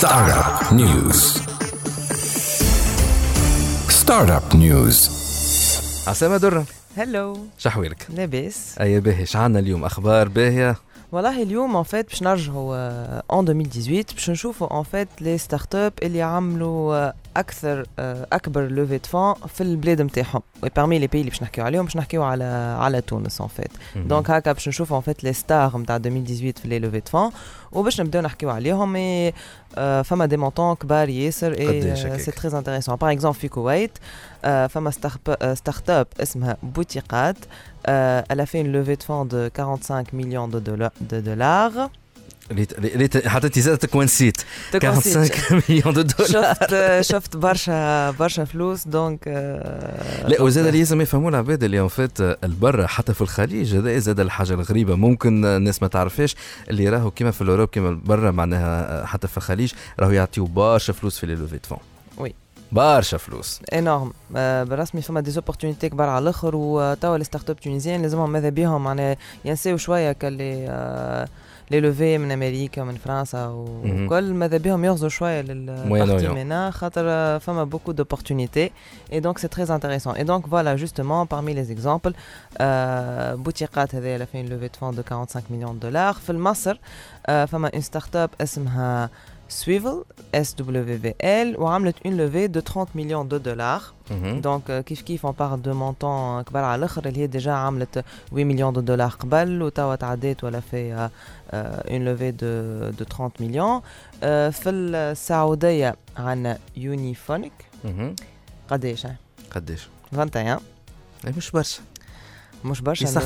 Startup News. Startup News. عسامة درة. هلو شحوالك لاباس. أي باهي. شعنا اليوم؟ أخبار باهية؟ والله اليوم en fait باش نرجعوا en 2018 باش نشوفوا en fait les startups اللي عملوا أكثر أكبر levées de fonds في البلاد نتاعهم. parmi les pays اللي باش نحكيو عليهم باش نحكيو على على تونس en fait donc هكا باش نشوفوا en fait les startups نتاع 2018 في لي لوفي فون وباش نبداو نحكيو عليهم اي فما des montants كبار ياسر et c'est très intéressant par exemple في الكويت فما startup اسمها Boutiqaat elle a fait une levée de fonds de 45 millions de dollars. حطيتي زادتك ونسيت 45 millions de dollars شفت شفت برشا برشا فلوس donc لا وزاد اللي لازم يفهموا العباد اللي en fait البرا حتى في الخليج هذا زاد الحاجة الغريبة. ممكن الناس ما تعرفش اللي راهو كيما في الأوروب كيما برا معناها حتى في الخليج راهو يعطيو برشا فلوس في لي لوفي فون وي برشا فلوس انورم بالرسمي فما دي زوبورتونيتي كبار على الاخر وتوا لي ستارت اب تونيزيان لازمهم ماذا بيهم معناها ينساو شويه كاللي لي لوفي من امريكا من فرنسا وكل ماذا بهم يغزوا شويه للبارتي منا خاطر فما بوكو دوبورتونيتي اي دونك سي تري انتريسون اي دونك فوالا جوستومون بارمي لي زيكزامبل بوتيقات هذه فين لوفي دو فون دو 45 مليون دولار في مصر فما اون ستارت اب اسمها Swivel, SWVL, ou a une levée de 30 millions de dollars. Mm-hmm. Donc, euh, kif kif, on parle de montant كبار على الاخر اللي هي déjà عملت 8 millions de dollars قبل وتوا تعديت ولا في une levée de de 30 millions. في السعودية عندنا يونيفونيك قديش؟ قديش؟ 21 مش برشا مش برشا لا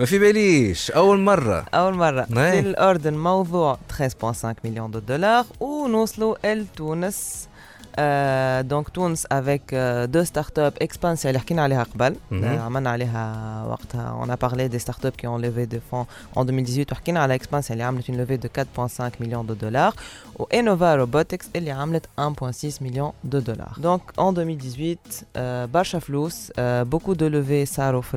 ما في باليش أول مرة. أول مرة. في الأردن موضوع 13.5 مليون دولار ونوصلوا لتونس آه donc تونس avec deux startups Expensya اللي حكينا عليها قبل. آه عملنا عليها وقتها. on parlait des startups qui ont levé des fonds en 2018 وحكينا على Expensya اللي عملت une levée de 4.5 million de dollars و Enova Robotics اللي عملت 1.6 million de dollars donc en 2018 آه برشا فلوس آه beaucoup de levées صاروا في